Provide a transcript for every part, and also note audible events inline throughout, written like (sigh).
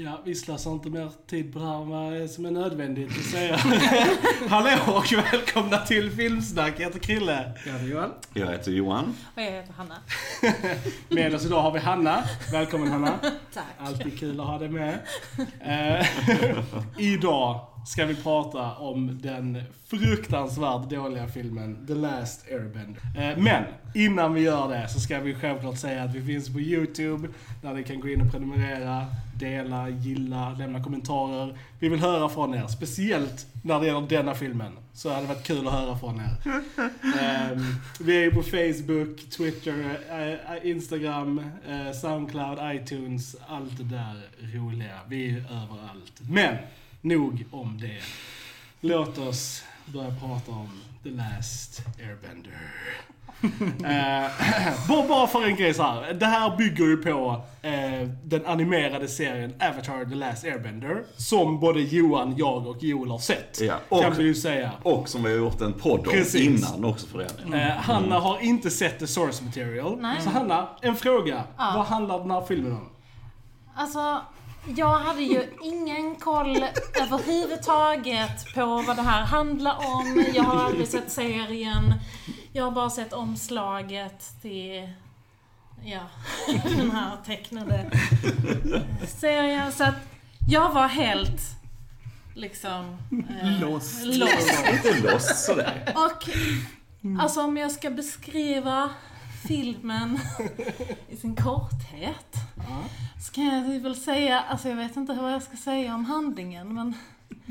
Ja, vi slösar inte mer tid på det här som är nödvändigt att säga. (laughs) Hallå och välkomna till Filmsnack. Jag heter Krille. Jag heter Johan. Jag heter Johan. Och jag heter Hanna. (laughs) Med oss idag har vi Hanna. Välkommen Hanna. (laughs) Tack. Alltid kul att ha dig med. Eh, idag ska vi prata om den fruktansvärt dåliga filmen The Last Airbender. Eh, men innan vi gör det så ska vi självklart säga att vi finns på YouTube där ni kan gå in och prenumerera, dela, gilla, lämna kommentarer. Vi vill höra från er, speciellt när det gäller denna filmen. Så hade det varit kul att höra från er. um, vi är på Facebook, Twitter, uh, Instagram, uh, Soundcloud, iTunes, allt det där roliga. Vi är överallt. Men, nog om det. Låt oss börja prata om The Last Airbender eh, (clears throat) bara, bara för en grej så här. Det här bygger ju på eh, den animerade serien Avatar The Last Airbender. Som både Johan, jag och Joel har sett. Ja, kan och- vi ju säga. Och som vi har gjort en podd om Precis. innan också för det. Eh, Hanna har inte sett the source material. Nej. Så Hanna, en fråga. Ja. Vad handlar den här filmen om? Alltså, jag hade ju ingen koll överhuvudtaget på vad det här handlar om. Jag har aldrig sett serien. Jag har bara sett omslaget till, ja, (laughs) den här tecknade serien. Så att jag var helt, liksom, eh, Lost. lost. Inte loss sådär. Och alltså om jag ska beskriva filmen (laughs) i sin korthet så kan jag väl säga, alltså jag vet inte vad jag ska säga om handlingen men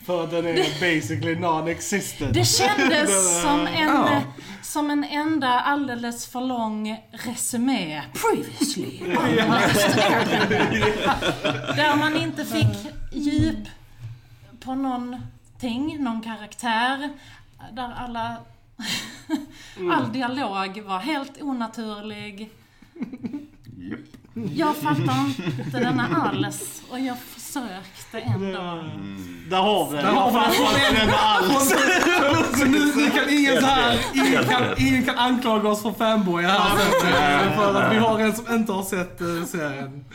För den är basically non-existent. det kändes (laughs) som en, Ja. som en enda alldeles för lång resumé. Previously. (laughs) Där man inte fick djup på någonting, någon karaktär. Där alla... All dialog var helt onaturlig. Jag fattar inte denna alls och jag försökte ändå. Där har vi den. Där har vi den. Framförallt den alls. Så nu, nu kan ingen så här, ingen kan, ingen kan anklaga oss för fanboy här. För att vi har en som inte har sett eh, serien.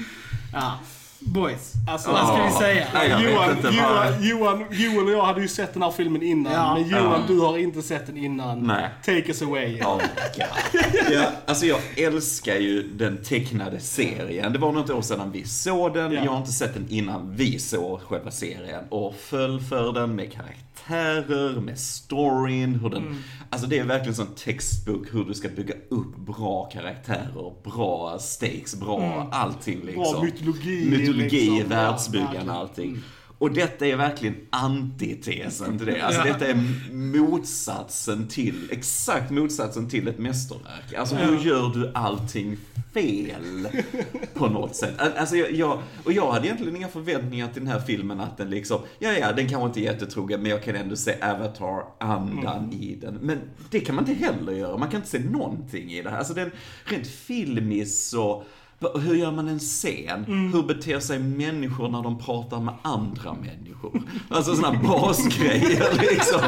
Ja. Boys, Alltså, vad ska vi säga? Nej, Johan, inte Johan, Johan, Joel och jag hade ju sett den här filmen innan. Ja. Men Johan, Ja. du har inte sett den innan. Nej. Take us away. Oh my God. Ja, alltså jag älskar ju den tecknade serien. Det var något år sedan vi såg den. Ja. Jag har inte sett den innan vi såg själva serien. Och föll för den med karaktärer, med storyn, hur den... Alltså det är verkligen sån textbok hur du ska bygga upp bra karaktärer, bra stakes, bra allting liksom. Bra mytologi, Mytologi, liksom. Ja, världsbyggarna, verkligen. allting. Och detta är verkligen antitesen till det. Alltså detta är motsatsen till, exakt motsatsen till ett mästerverk. Alltså hur gör du allting fel? På något sätt. Alltså jag, jag, och jag hade egentligen inga förväntningar till den här filmen att den liksom, ja ja, den kanske inte är jättetrogen men jag kan ändå se Avatar-andan i den. Men det kan man inte heller göra. Man kan inte se någonting i det här. Alltså den, rent filmiskt så Hur gör man en scen? Hur beter sig människor när de pratar med andra människor? Alltså sådana basgrejer liksom.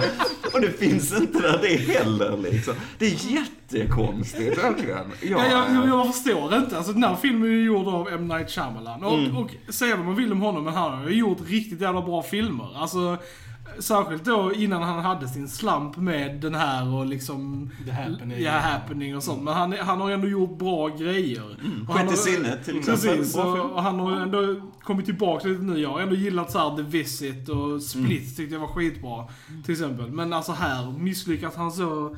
Och det finns inte där det heller liksom. Det är jättekonstigt verkligen. Ja, jag, jag, jag förstår inte. Alltså, den här filmen är ju gjord av M. Night Shyamalan. Och, och säga vad man vill om honom, men han har ju gjort riktigt jävla bra filmer. Alltså, särskilt då innan han hade sin slump med den här och liksom... The Happening. Ja, Happening och sånt. Men han, han har ändå gjort bra grejer. Och han Sjätte har- sinnet till exempel. Precis, och, och han har ändå kommit tillbaka lite nu. Jag har ändå gillat så här The Visit och Split Mm. tyckte jag var skitbra. Till exempel. Men alltså här misslyckas han så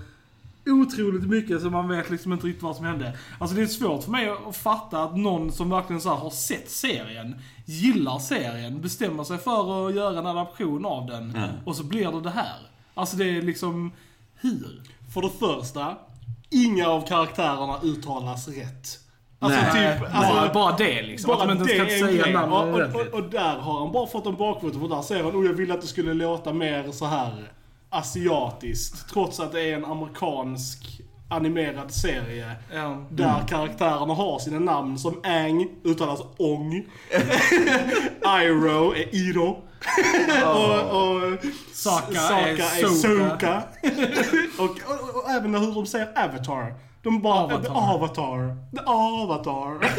otroligt mycket så man vet liksom inte riktigt vad som hände. Alltså det är svårt för mig att fatta att någon som verkligen så här har sett serien, gillar serien, bestämmer sig för att göra en adaption av den Ja. och så blir det det här. Alltså det är liksom, hur? För det första, inga av karaktärerna uttalas rätt. Alltså Nej. typ... bara, Alltså, bara det liksom. att bara de inte det ska säga grej. namn Och, och, och där har han bara fått en bakfot för där säger han oh jag ville att det skulle låta mer så här asiatiskt. Trots att det är en amerikansk animerad serie. Ja. Där karaktärerna har sina namn som Ang uttalas Ong. (laughs) Iroh är Iro. och, och Saka Saka är är Soka. (laughs) Och, och, och även hur de säger Avatar. De bara, Avatar. The Avatar. The Avatar. (laughs)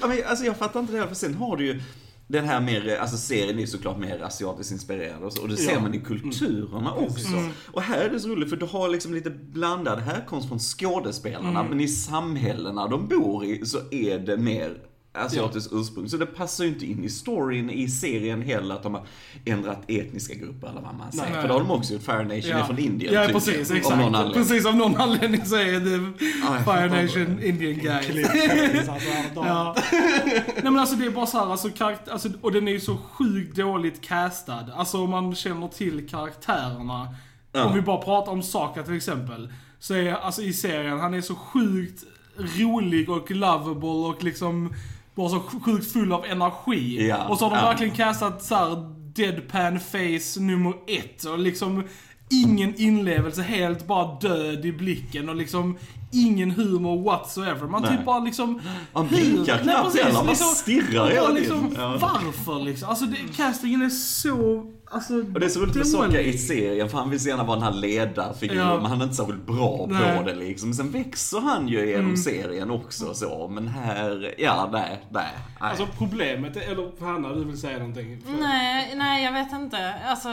Ja, men, alltså, jag fattar inte det här, för sen har du ju den här mer, alltså serien är såklart mer asiatiskt inspirerad och, så, och det ser Ja. man i kulturerna också. Och här är det så roligt för du har liksom lite blandad härkomst från skådespelarna, men i samhällena de bor i så är det mer asiatiskt ursprung. Så det passar ju inte in i storyn i serien heller att de har ändrat etniska grupper eller vad man säger. Nej. För det har de också gjort. Fire Nation är från Indien Ja, tydligen, precis. av Exakt. någon anledning. precis, av någon anledning så är det Ja, jag Fire. Nation Indian guy. Alltså, (laughs) Ja. Nej men alltså det är bara så här, alltså, karakt- alltså, och den är ju så sjukt dåligt castad. Alltså om man känner till karaktärerna. Ja. Om vi bara pratar om Saka till exempel. Så är alltså i serien, han är så sjukt rolig och lovable och liksom bara så sjukt full av energi. Ja, och så har de ja. verkligen castat så här deadpan face nummer ett och liksom ingen inlevelse, helt bara död i blicken och liksom ingen humor whatsoever. Man Nej. typ bara liksom... Hur- blinkar Nej, knappt heller, bara liksom- stirrar hela bara tiden. liksom, Ja. Varför liksom? Alltså det, castingen är så... Alltså, Och det är så roligt med Socka i serien, för han vill så gärna vara den här ledarfiguren, Ja. men han är inte särskilt bra Nej. Mm. på det liksom. Men sen växer han ju genom serien också så, men här, ja, nej, nej. nej. Alltså problemet, är- eller Hanna du vill säga någonting? För- Nej, nej jag vet inte. Alltså,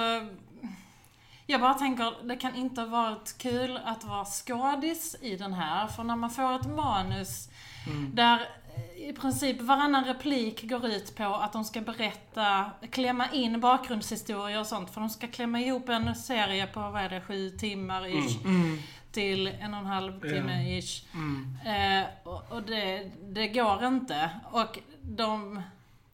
jag bara tänker, det kan inte ha varit kul att vara skådis i den här. För när man får ett manus där eh, i princip varannan replik går ut på att de ska berätta, klämma in bakgrundshistorier och sånt. För de ska klämma ihop en serie på, vad är det, sju timmar ish. Till en och en halv timme ish. Eh, och och det, det går inte. Och de...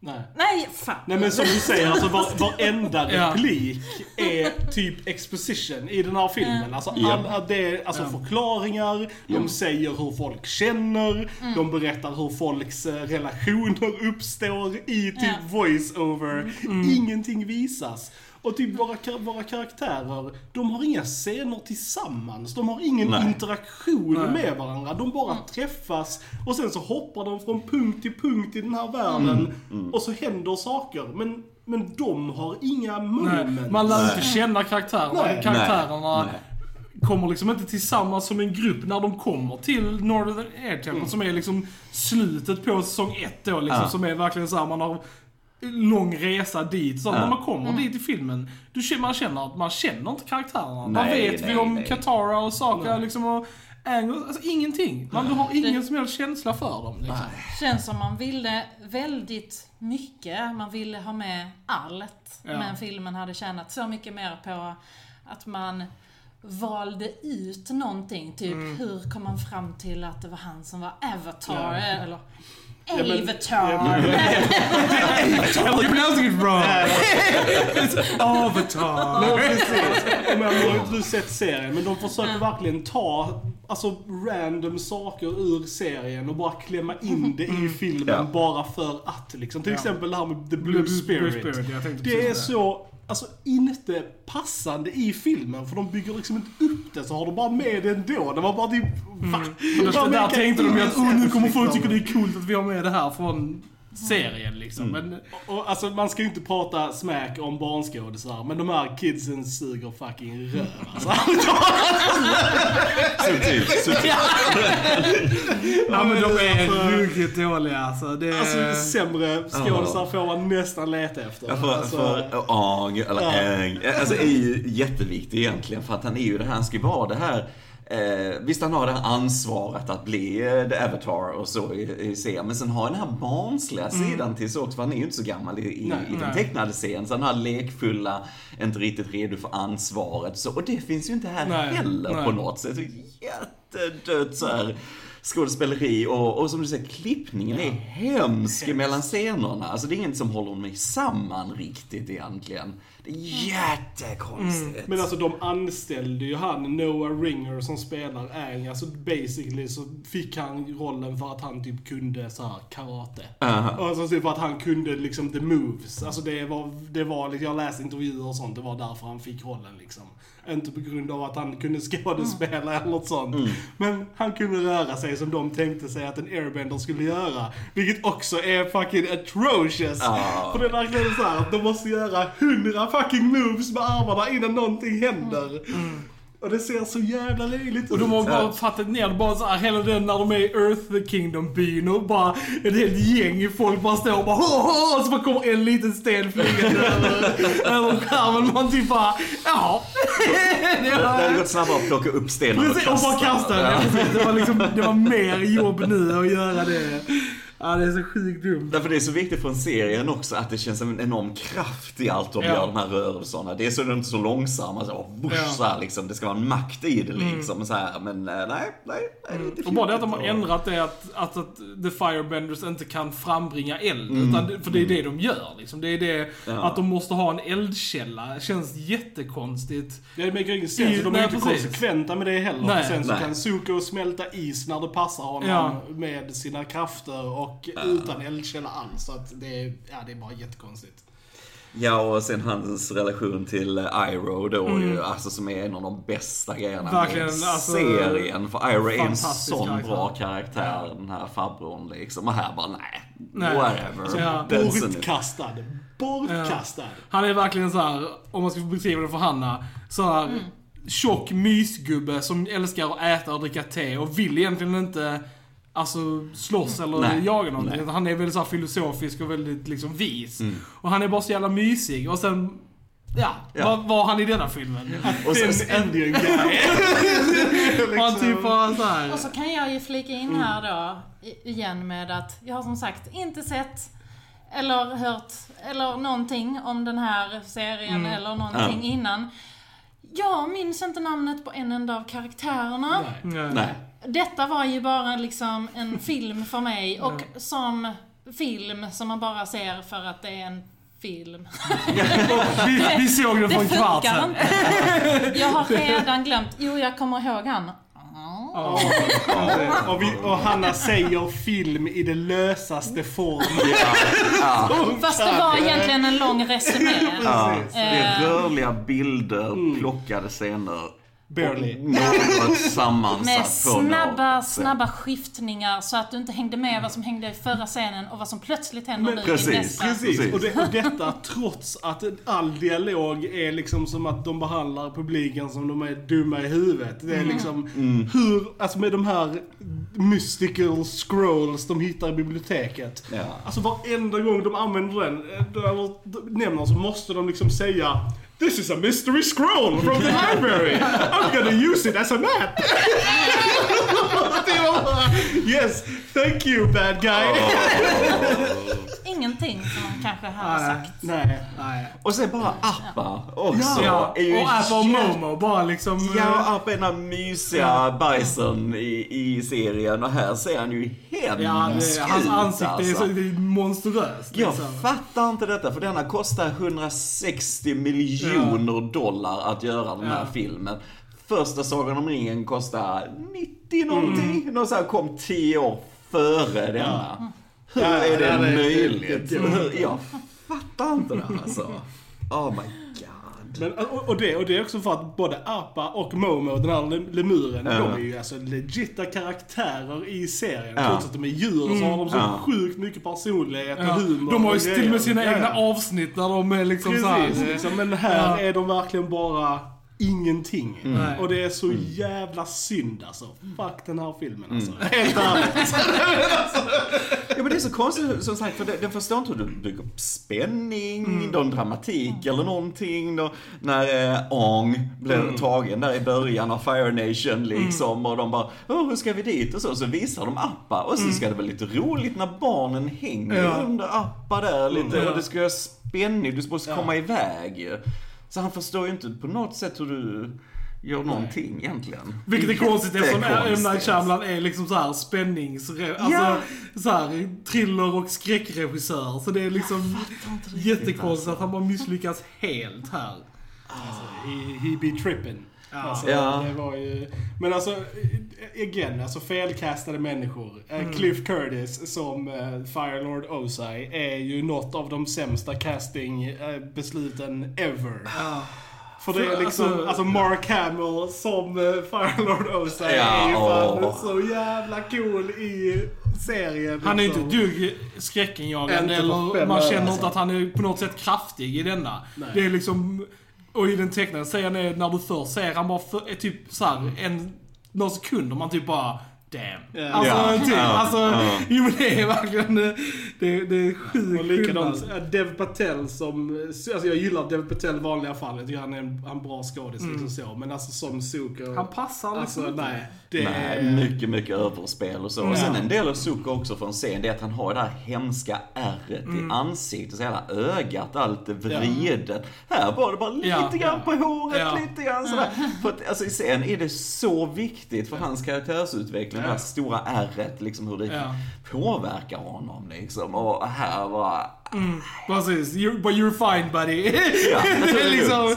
Nej. Nej, fan! Nej men som du säger, alltså var, varenda (laughs) Ja. replik är typ exposition i den här filmen. Alltså, Ja. all, det är, alltså förklaringar, de säger hur folk känner, de berättar hur folks eh, relationer uppstår i typ Ja. voice-over. Ingenting visas. Och typ våra, våra karaktärer, de har inga scener tillsammans. De har ingen Nej. interaktion Nej. med varandra. De bara träffas och sen så hoppar de från punkt till punkt i den här världen. Och så händer saker. Men, men de har inga Nej, moment. man lär inte känna karaktärerna. Nej. Karaktärerna Nej. kommer liksom inte tillsammans som en grupp när de kommer till Northern Air Temple som är liksom slutet på säsong ett då liksom. Ja. Som är verkligen såhär, man har lång resa dit. Så Ja. när man kommer dit i filmen, du, känner- man känner att man känner inte karaktärerna. Vad Nej, vet vi nej, om nej. Katara och Saka liksom och Aang? Alltså ingenting. Man, du har ingen som helst känsla för dem liksom. Känns som man ville väldigt mycket. Man ville ha med allt. Ja. Men filmen hade tjänat så mycket mer på att man valde ut någonting. Typ, Mm. hur kom man fram till att det var han som var Avatar? Ja. Eller Avatar. (laughs) You're pronouncing it wrong! It's Avatar! Men precis. Men nu har inte du sett serien, men de försöker verkligen ta alltså, random saker ur serien och bara klämma in det i filmen Ja. bara för att. Liksom. Till Ja. exempel det här med The Blue, Blue Spirit. Jag Det är så, alltså inte passande i filmen för de bygger liksom inte upp det så har de bara med det ändå. Det var bara typ, va? För Bara där, där tänkte de ju att oh, nu kommer folk tycka det är coolt att vi har med det här från serien liksom. Men, Och, alltså man ska ju inte prata smack om barnskådisar, men de här kidsen suger fucking röv alltså. (laughs) Subtilt, subtilt. ja men de är ruggigt dåliga alltså. Det, Alltså sämre skådisar får man nästan leta efter. Ja, för, alltså, för eller Ja. Ang, alltså är ju jätteviktig egentligen för att han är ju det här, han ska ju vara det här Eh, visst han har det här ansvaret att bli eh, The Avatar och så i, i serien, men sen har han den här barnsliga sidan till sig också, för han är ju inte så gammal i, i, Nej, i den nej. tecknade serien. Så han har lekfulla, inte riktigt redo för ansvaret. Så, och det finns ju inte här Nej, heller på något sätt. Jättedött så här skådespeleri och, och som du säger, klippningen är hemsk mellan scenerna. Alltså det är inget som håller mig samman riktigt egentligen. Det är jättekonstigt. Men alltså de anställde ju han, Noah Ringer, som spelar Aang. Alltså basically så fick han rollen för att han typ kunde så här karate. Och alltså typ för att han kunde liksom the moves. Alltså det var, det var liksom, jag läste intervjuer och sånt, det var därför han fick rollen liksom. Inte på grund av att han kunde (laughs) skådespela eller något sånt. Men han kunde röra sig som de tänkte sig att en airbender skulle göra. Vilket också är fucking atrocious. Ja. För det är verkligen så här att de måste göra hundra fucking moves med armarna innan någonting händer. Och det ser så jävla löjligt ut. Och de har bara fattat ner det, bara så här, hela den när de är i Earth Kingdom-byn och bara ett helt gäng folk bara står och bara "Hå, hå", och så bara kommer en liten sten flygande över, (laughs) skärmen. Man typ bara, ja. (laughs) Det hade gått snabbare att plocka upp stenar och Precis, och bara kasta den. Ja. Det var liksom, det var mer jobb nu att göra det. Ja, det är så sjukt dumt. Därför det är så viktigt för en serien också att det känns som en enorm kraft i allt de Ja. gör, de här rörelserna. Det är så, de är inte så långsamma, så, vusch, Ja. Mm. så här, liksom. Det ska vara en makt i det liksom. Så här. Men eh, nej, nej, nej. det är inte Och bara det att de har ändrat det att, att, att The Firebenders inte kan frambringa eld. Mm. Utan, för det är det de gör liksom. Det är det Ja. att de måste ha en eldkälla. känns jättekonstigt. Det maker ingen sens. I- De nej, är inte precis. konsekventa med det heller. Nej. Sen så Nej. kan Zuko smälta is när det passar honom Ja. med sina krafter och utan eldkälla alls. Så att det, är, ja, det är bara jättekonstigt. Ja, och sen hans relation till eh, Iroh då ju, alltså som är en av de bästa grejerna Mm. Verkligen, med alltså, serien. För Iroh är en sån karaktär. bra karaktär, den här farbrorn liksom. Och här bara, nej, Nej. whatever. Ja. Bortkastad. Bortkastad. Han är verkligen så här, om man ska beskriva det för Hanna, så här tjock mysgubbe som älskar att äta och dricka te och vill egentligen inte Alltså slåss eller Nej. jaga någonting. Nej. Han är väldigt så här filosofisk och väldigt liksom vis. Mm. Och han är bara så jävla mysig. Och sen, ja, Ja. Vad var han i denna filmen? (laughs) Och sen, Indian guy. Och han typ bara så här. Och så kan jag ju flika in här då, igen med att jag har som sagt inte sett eller hört eller någonting om den här serien eller någonting Ja. innan. Jag minns inte namnet på en enda av karaktärerna. Nej. nej. Detta var ju bara liksom en (laughs) film för mig och som film som man bara ser för att det är en film. (laughs) Vi, vi såg Det för en kvart sedan. (laughs) Jag har redan glömt. Jo, jag kommer ihåg han. Ja. och, vi, och Hanna säger film i det lösaste form. Ja, Fast det var egentligen en lång resumé. ja. Det är Eh. rörliga bilder, plockade scener. Barely. Något sammansatt Med snabba, snabba skiftningar så att du inte hängde med vad som hängde i förra scenen och vad som plötsligt händer Men nu precis, i nästa. Precis, och, det, och detta trots att all dialog är liksom som att de behandlar publiken som de är dumma i huvudet. Det är Mm. liksom hur, alltså med de här mystical scrolls de hittar i biblioteket. Ja. Alltså varenda gång de använder den, eh, eller nämner så måste de liksom säga This is a mystery scroll from the library! I'm gonna use it as a map! Det var bara, yes, thank you bad guy! Oh. (laughs) Ingenting som man kanske hade Nej. sagt. Nej. Nej. Och sen bara Appa också. Ja, är ju och Apple och Momo bara liksom... Ja, Appa är den här mysiga bajsen i, i serien och här ser han ju hemsk Ja, det, hans ut, ansikte är, så, alltså. det är monstruöst. Jag Liksom. fattar inte detta, för denna kostar 160 miljoner dollar att göra den här Ja. filmen. Första Sagan om ringen kostar 90 någonting. Mm. Någon så här kom 10 år före denna. Hur Ja, är det möjligt? Jag fattar inte det alltså. Oh my god. Men, och, och, det, och det är också för att både Appa och Momo, den här lem- lemuren, Ja. de är ju alltså legitta karaktärer i serien. Ja. Trots att de är djur så har de så Ja. sjukt mycket personlighet och humor. De har ju till och med sina egna avsnitt där de är liksom så här, Precis, liksom, men här är de verkligen bara ingenting. Nej. Och det är så jävla synd alltså. Fuck den här filmen alltså. (laughs) Helt ärligt. Ja men det är så konstigt som sagt, för den, förstår inte hur du bygger upp spänning, Mm. någon dramatik eller någonting. Då, när eh, Ong blev Mm. tagen där i början av Fire Nation liksom och de bara Åh, hur ska vi dit? Och så, så visar de Appa och så ska det vara lite roligt när barnen hänger Mm. Ja. under Appa där lite Ja. och det ska vara spänning, du måste Ja. komma iväg ju. Så han förstår ju inte på något sätt hur du gör någonting egentligen. Vilket är konstigt eftersom M. Night. Shyamalan är liksom så här spännings... Alltså Ja. så här thriller och skräckregissör. Så det är liksom jättekonstigt att han bara misslyckas helt här. He, he be Alltså, Ja. det var ju... Men alltså, igen, alltså felcastade människor. Eh, Mm. Cliff Curtis som uh, Firelord Ozai är ju något av de sämsta castingbesluten ever. För det är liksom, alltså- alltså, Mark Hamill som uh, Firelord Ozai Ja, är ju fan åh. så jävla cool i serien. Han är liksom. inte dugg skräckinjagande eller man känner alltså. inte att han är på något sätt kraftig i denna. Nej. Det är liksom och i den tecknade serien är när du först ser han bara för, är typ såhär en, några sekunder man typ bara Damn. Ja. Alltså, Ja. typ, Ja. alltså, Ja. jo men det är verkligen, det, det, det är sjukt Och likadant äh, Dev Patel som, alltså jag gillar Dev Patel i vanliga fall. Jag tycker han är en, han bra skådis liksom så. Men alltså som Zuko. Han passar liksom Alltså nej. Det Nej, är... mycket, mycket överspel och så. Och sen en del av Zuko också från scen, det är att han har det här hemska ärret Mm. i ansiktet, så hela ögat, allt vridet. Här var det bara lite Ja, grann på håret, Ja. lite grann sådär. (laughs) För att alltså, i scen är det så viktigt för hans karaktärsutveckling, det här stora ärret, liksom hur det Ja. påverkar honom liksom. Och här var... Precis, you're, but you're fine buddy. Ja, det är (laughs) liksom-.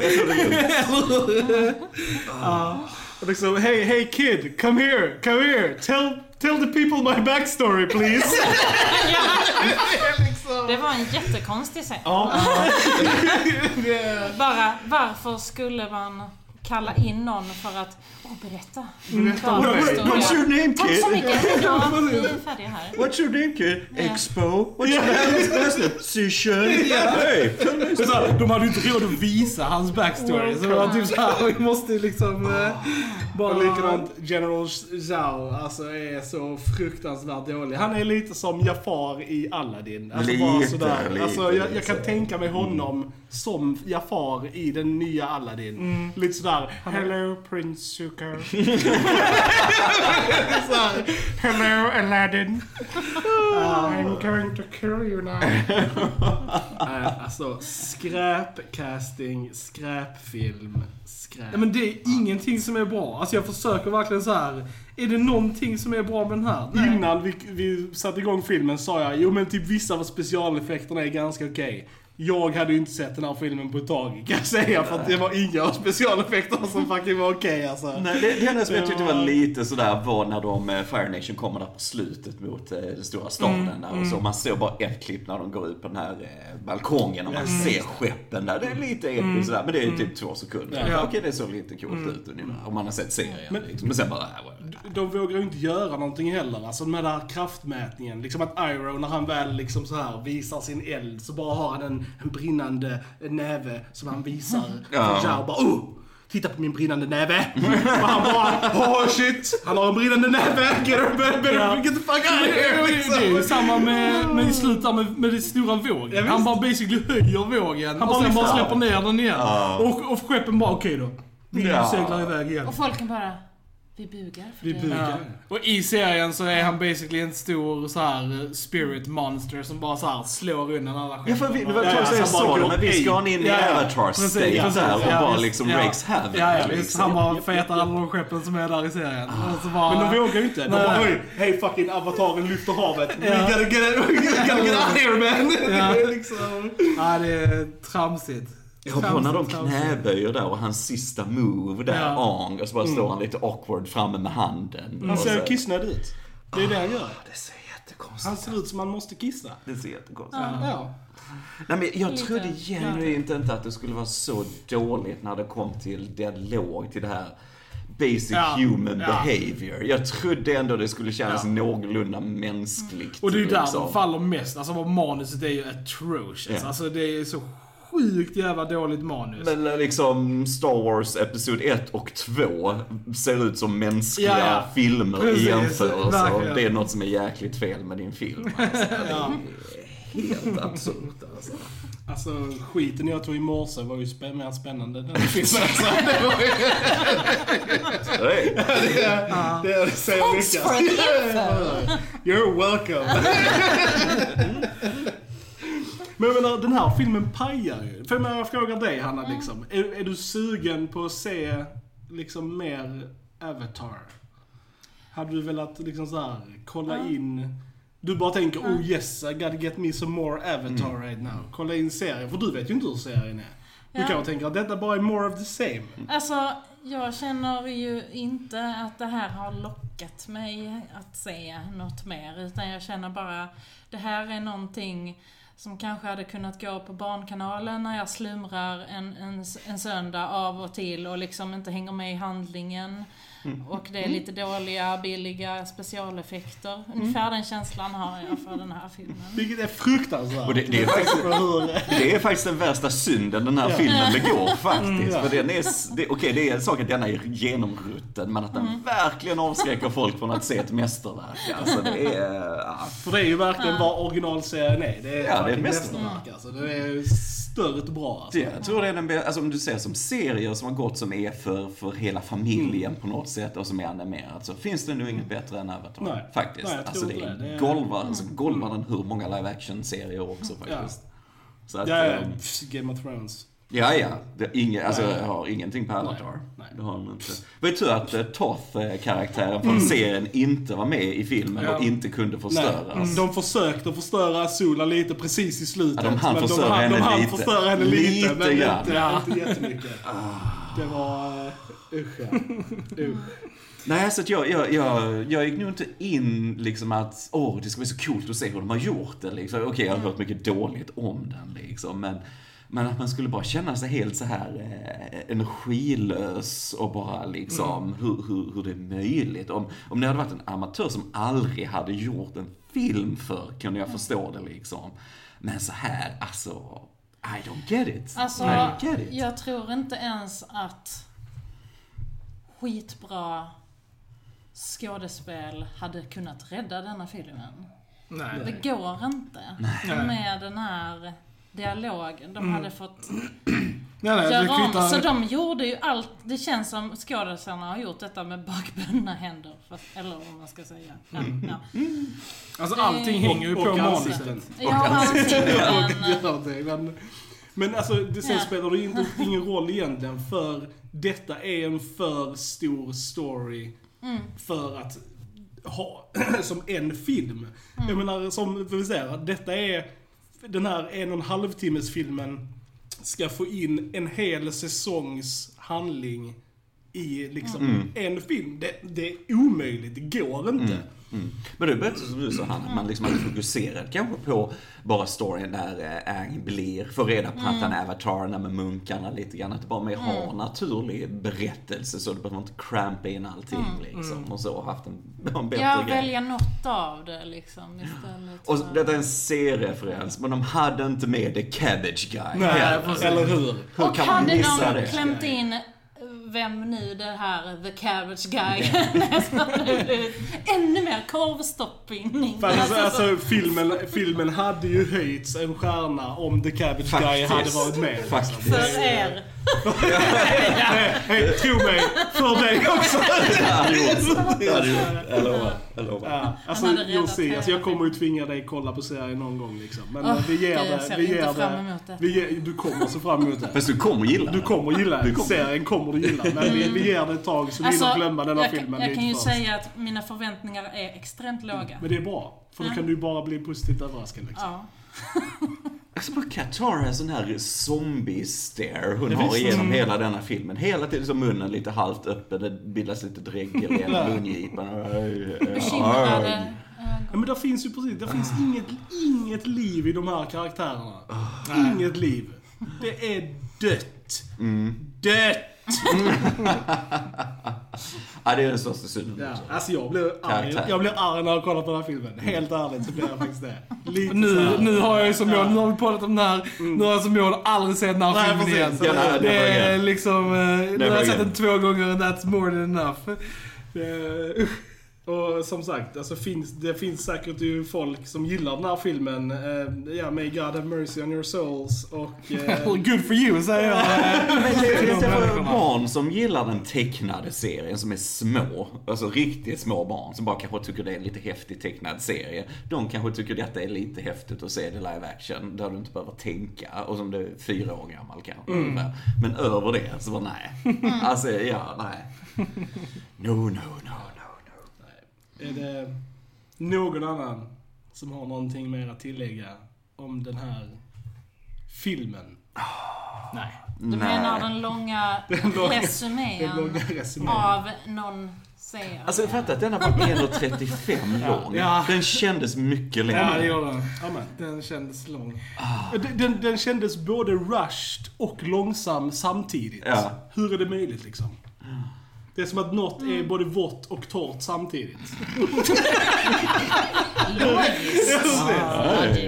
(laughs) Och liksom, hey, hey kid, come here, come here. Tell, tell the people my backstory please. (laughs) Det var en jättekonstig scen. ja. Bara, varför skulle man kalla in någon för att åh, berätta? Berätta står What's your name Tack så kid? mycket. (laughs) Ja, vi är färdiga här. What's your name kid? Expo? What's your name? (laughs) Sishan? (laughs) Hey, de hade ju inte råd att visa hans backstory. Så det var typ såhär, vi måste liksom eh, bara... Och likadant General Zhao, alltså är så fruktansvärt dålig. Han är lite som Jafar i Aladdin. Alltså bara Lite, sådär. lite, alltså, jag, jag kan så. tänka mig honom som Jafar i den nya Aladdin. Lite sådär, Hello Prince Zuko. (laughs) såhär, Hello Aladdin. (laughs) I'm going to kill you now. (laughs) Alltså, skräpcasting, skräpfilm, skräp. Ja, men det är ingenting som är bra. Alltså jag försöker verkligen så här. Är det någonting som är bra med den här? Nej. Innan vi, vi satte igång filmen sa jag, jo men typ vissa av specialeffekterna är ganska okej. Jag hade ju inte sett den här filmen på ett tag kan jag säga, för att det var inga av specialeffekterna som fucking var okej alltså. Nej, det, det enda som jag tyckte var lite sådär var när de, eh, Fire Nation kommer där på slutet mot eh, den stora staden där och så. Man ser bara ett klipp när de går ut på den här eh, balkongen och man ser skeppen där. Det är lite episkt sådär, men det är typ två sekunder. Ja. Okej, det såg lite coolt ut ungefär, om man har sett serien. Men, liksom. men sen bara, äh, well. De vågar ju inte göra någonting heller, alltså med den här kraftmätningen. Liksom att Iroh, när han väl liksom så här visar sin eld, så bara har han en, en brinnande näve som han visar (laughs) Ja. för Zhao. Bara oh! Titta på min brinnande näve! Och han bara oh shit! Han har en brinnande näve! Get, her, better, Ja. get the fuck out of Det here! är ju Liksom. samma med, med i slutet med, med den stora vågen. Ja, han bara basically höjer vågen Han och bara sen bara släpper ner den igen. Ja. Och, och skeppen bara, okej då. Vi Ja. seglar iväg igen. Och folken bara, vi bugar för Vi det. bugar. Ja. Och i serien så är han basically en stor så här eh, spirit monster som bara så här slår undan alla Ja, skeppen. för vi, det var Ja, ja, så bara men vi ska in i Ja, ja. Avatar Precis, state precis. där och Ja, bara liksom Ja. rakes havoc. Ja, ja, liksom. Han bara fetar alla de skeppen som är där i serien. Och så bara, Men de vågar ju inte. De Nej. bara hej, hej fucking avataren lyfter havet. We Ja. gotta get, we gotta get out of here man! Ja. (laughs) Det är liksom... Ja, det är tramsigt. Jag kommer på när de knäböjer där och hans sista move där, Ja. Ong, och så bara står han lite awkward framme med handen. Han Och ser kissnödig ut. Det är det han gör. Det ser jättekonstigt Han ser ut som han måste kissa. Det ser jättekonstigt Ja. Nej, men jag Lite. trodde genuint inte att det skulle vara så dåligt när det kom till dialog, till det här basic Ja, human ja. behavior. Jag trodde ändå det skulle kännas Ja. någorlunda mänskligt. Och det är ju där liksom. de faller mest. Alltså vad manuset är ju atrocious. Ja. Alltså det är så sjukt jävla dåligt manus. Men liksom Star Wars Episod 1 och 2 ser ut som mänskliga Ja, ja. filmer Precis, i jämförelse. Det är något som är jäkligt fel med din film. Alltså. (laughs) ja. Helt absurt alltså. Alltså skiten jag tog i morse var ju spä- mer spännande den (laughs) filmen. Alltså, det var ju... Det är- Det, det säger Thanks mycket. for the info. (laughs) You're welcome. Men jag menar, den här filmen pajar ju. För jag, frågar dig Hanna liksom. Är, är du sugen på att se liksom mer Avatar? Hade du velat liksom så här, kolla in... Du bara tänker oh yes, I gotta get me some more Avatar right now. Kolla in serien, för du vet ju inte hur serien är. Du Ja. kanske tänker att detta bara är more of the same. Alltså, jag känner ju inte att det här har lockat mig att se något mer. Utan jag känner bara, det här är någonting som kanske hade kunnat gå på Barnkanalen när jag slumrar en, en, en söndag av och till och liksom inte hänger med i handlingen. Och det är lite dåliga, billiga specialeffekter. Ungefär den känslan har jag för den här filmen. Vilket är fruktansvärt. Och det- det är faktiskt- Det är faktiskt den värsta synden den här filmen begår faktiskt. För den är, det, okej det är en sak att den är genomrutten, men att den verkligen avskräcker folk från att se ett mästerverk. Alltså det är... ja. För det är ju verkligen vad originalserien är. Det är, Ja, det är ett mästerverk. mästerverk alltså. Det är stört bra alltså. Det, jag tror det är den alltså om du ser som serier som har gått som är för, för hela familjen på något sätt och som är animerat så finns det nog inget bättre än Avatar. Nej. Faktiskt. Nej, alltså det är Det golvar, alltså golvar den hur många live action serier också faktiskt. Så att, Ja, ja, ehm, Game of Thrones. Ja, ja. Det är inga, alltså, Nej. jag har ingenting på Avatar. Nej. Det har han inte. Det var tur att eh, Toth-karaktären från serien inte var med i filmen Ja. och inte kunde förstöras. Nej, de försökte förstöra Azula lite precis i slutet. Ja, de hann men förstöra de, henne de hann lite. förstöra henne lite, Lite men grann. inte, inte jättemycket. Det var... eh, Usch ja. (laughs) Usch. Nej, så att jag, jag, jag, jag gick nog inte in liksom att åh, det ska bli så coolt att se hur de har gjort det. Liksom. Okej, jag har hört mycket dåligt om den liksom, men men att man skulle bara känna sig helt så här eh, energilös och bara liksom hur, hur, hur det är möjligt. Om, om det hade varit en amatör som aldrig hade gjort en film för kunde jag förstå det liksom. Men så här, alltså, I don't get it. Alltså, I don't get it. jag tror inte ens att skitbra skådespel hade kunnat rädda denna filmen. Nej. Det går inte. Med den här dialogen. De hade fått (clears throat) Nej, nej, det göra om. Så de gjorde ju allt. Det känns som skådespelarna har gjort detta med bakbundna händer. Fast, eller vad man ska säga. Ja, ja. Alltså allting hänger ju på manuset. Ja, allting. (laughs) Men, det- men, men alltså, det, sen Ja. spelar det inte, ingen roll egentligen för detta är en för stor story Mm. för att ha (clears throat) som en film. Jag menar, som vi säger, att detta är den här en och en halv timmes filmen ska få in en hel säsongs handling i liksom en film. Det, det är omöjligt, det går inte. Mm. Men det bättre som du sa Hanna, att man liksom hade fokuserat kanske på bara storyn där eh, Aang blir, får reda på att han är avatarerna med munkarna lite grann. Att det bara mer har naturlig berättelse så du behöver inte crampa in allting liksom. Och så haft en, (laughs) en bättre ja, grej. välja något av det liksom istället. Och för- detta är en C-referens, men de hade inte med The Cabbage Guy. Nej, eller hur? Hur Och kan man hade missa de det? klämt in vem nu det här The Cabbage Guy blivit (laughs) ännu mer korvstoppning. För alltså, Alltså, alltså, filmen, filmen hade ju höjts en stjärna om The Cabbage Guy Faktiskt. hade varit med. Faktiskt. för er. Nej, nej, tro mig, för dig också. Jag lovar. Jag lovar. Ja, alltså, Alltså, jag kommer ju tvinga dig kolla på serien någon gång liksom. Men Åh, vi ger jag det. ser Vi inte ger fram det. emot det. Vi ger, du kommer se fram emot det. Fast du kommer gilla Du det. kommer gilla Du kommer. Serien kommer du gilla. Men vi, vi ger det ett tag så du hinner glömma denna jag, filmen jag kan ju först. säga att mina förväntningar är extremt låga. Men det är bra. För då kan du bara bli positivt överraskad liksom. Ja. (laughs) Alltså bara Qatar en sån här zombie-stare hon Det har visst. igenom Mm. hela denna filmen. Hela tiden så munnen lite halvt öppen, det bildas lite dregel i (laughs) ena mungipan. Bekymrade. Ja, men där finns ju precis, där finns inget, inget liv i de här karaktärerna. Ah. Inget liv. Det är dött. Mm. Dött! (laughs) Ja, det är den största synden. Ja, alltså jag blir arg. Karaktär. Jag blir arg när jag kollar på den här filmen. Helt ärligt så blir jag faktiskt det. Lite så Nu, här. nu har jag ju som mål, nu har vi pratat om den här, nu har jag som mål aldrig se den här Nej, filmen precis. igen. Ja, nej, det never är again. liksom, eh, nu har jag sett den två gånger and that's more than enough. Eh, usch. Och som sagt, alltså finns, det finns säkert ju folk som gillar den här filmen. Eh, ja, May God have mercy on your souls och... eh, (laughs) Good for you säger jag. (laughs) Men det, barn som gillar den tecknade serien, som är små. Alltså riktigt små barn som bara kanske tycker det är en lite häftig tecknad serie. De kanske tycker detta är lite häftigt att se det live action, där du inte behöver tänka. Och som du är fyra år gammal kanske. ungefär. Men över det så bara nej. Alltså, ja, nej. No, no, no. Är det någon annan som har någonting mer att tillägga om den här filmen? Nej. Du Nej. menar den långa (laughs) Den långa- resumén Den långa resumén. av någon serie? Alltså jag fattar att denna var 1.35 lång. Ja. Den kändes mycket Ja, det längre. gjorde den. Amen. Den kändes lång. Den, den, den kändes både rushed och långsam samtidigt. Ja. Hur är det möjligt liksom? Det är som att något är både vått och torrt samtidigt. Logiskt.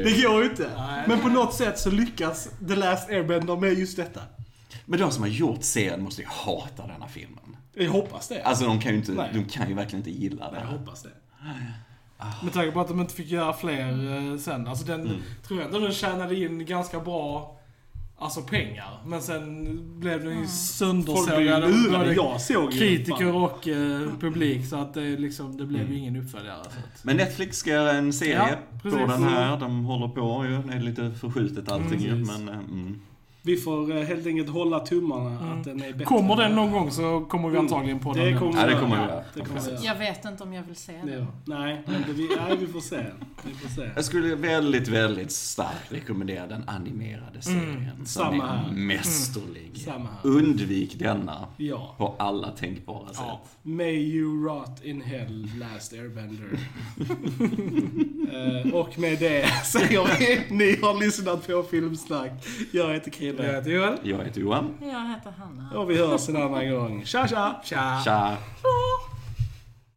Det går ju inte. Men på något sätt så lyckas The Last Airbender med just detta. Men de som har gjort serien måste ju hata denna filmen. Jag hoppas det. Alltså de kan ju inte, Nej. de kan ju verkligen inte gilla jag det. hoppas det. Med tanke på att de inte fick göra fler eh, sen. Alltså den, Mm. tror jag ändå den tjänade in ganska bra Alltså pengar. Men sen blev den ju blir söndersågad av både Jag såg ju kritiker och eh, publik. Så att det, liksom, det Mm. blev ju ingen uppföljare. Så att. Men Netflix ska göra en serie Ja, på precis. den här. De håller på ju. Det är lite förskjutet allting ju. Precis. Men, eh, mm. Vi får eh, helt enkelt hålla tummarna att den är bättre. Kommer den någon gång så kommer vi Mm. antagligen på Det den. kommer Ja, det kommer vi göra. göra. Det kommer vi göra. Jag vet inte om jag vill se. Ja. Nej, men det, vi, nej, vi får se. Vi får se. Jag skulle väldigt, väldigt starkt rekommendera den animerade serien. som Samma är här. mästerlig. Samma här. Undvik denna Ja. på alla tänkbara sätt. ja. May you rot in hell, last airbender. (laughs) Eh, och med det (laughs) säger vi, ni har lyssnat på Filmsnack. Jag heter Jag Krille. heter Joel. Jag heter Johan. Jag heter Hanna. Och vi hörs en annan gång. Tja tja! Tja. Tja! Tja!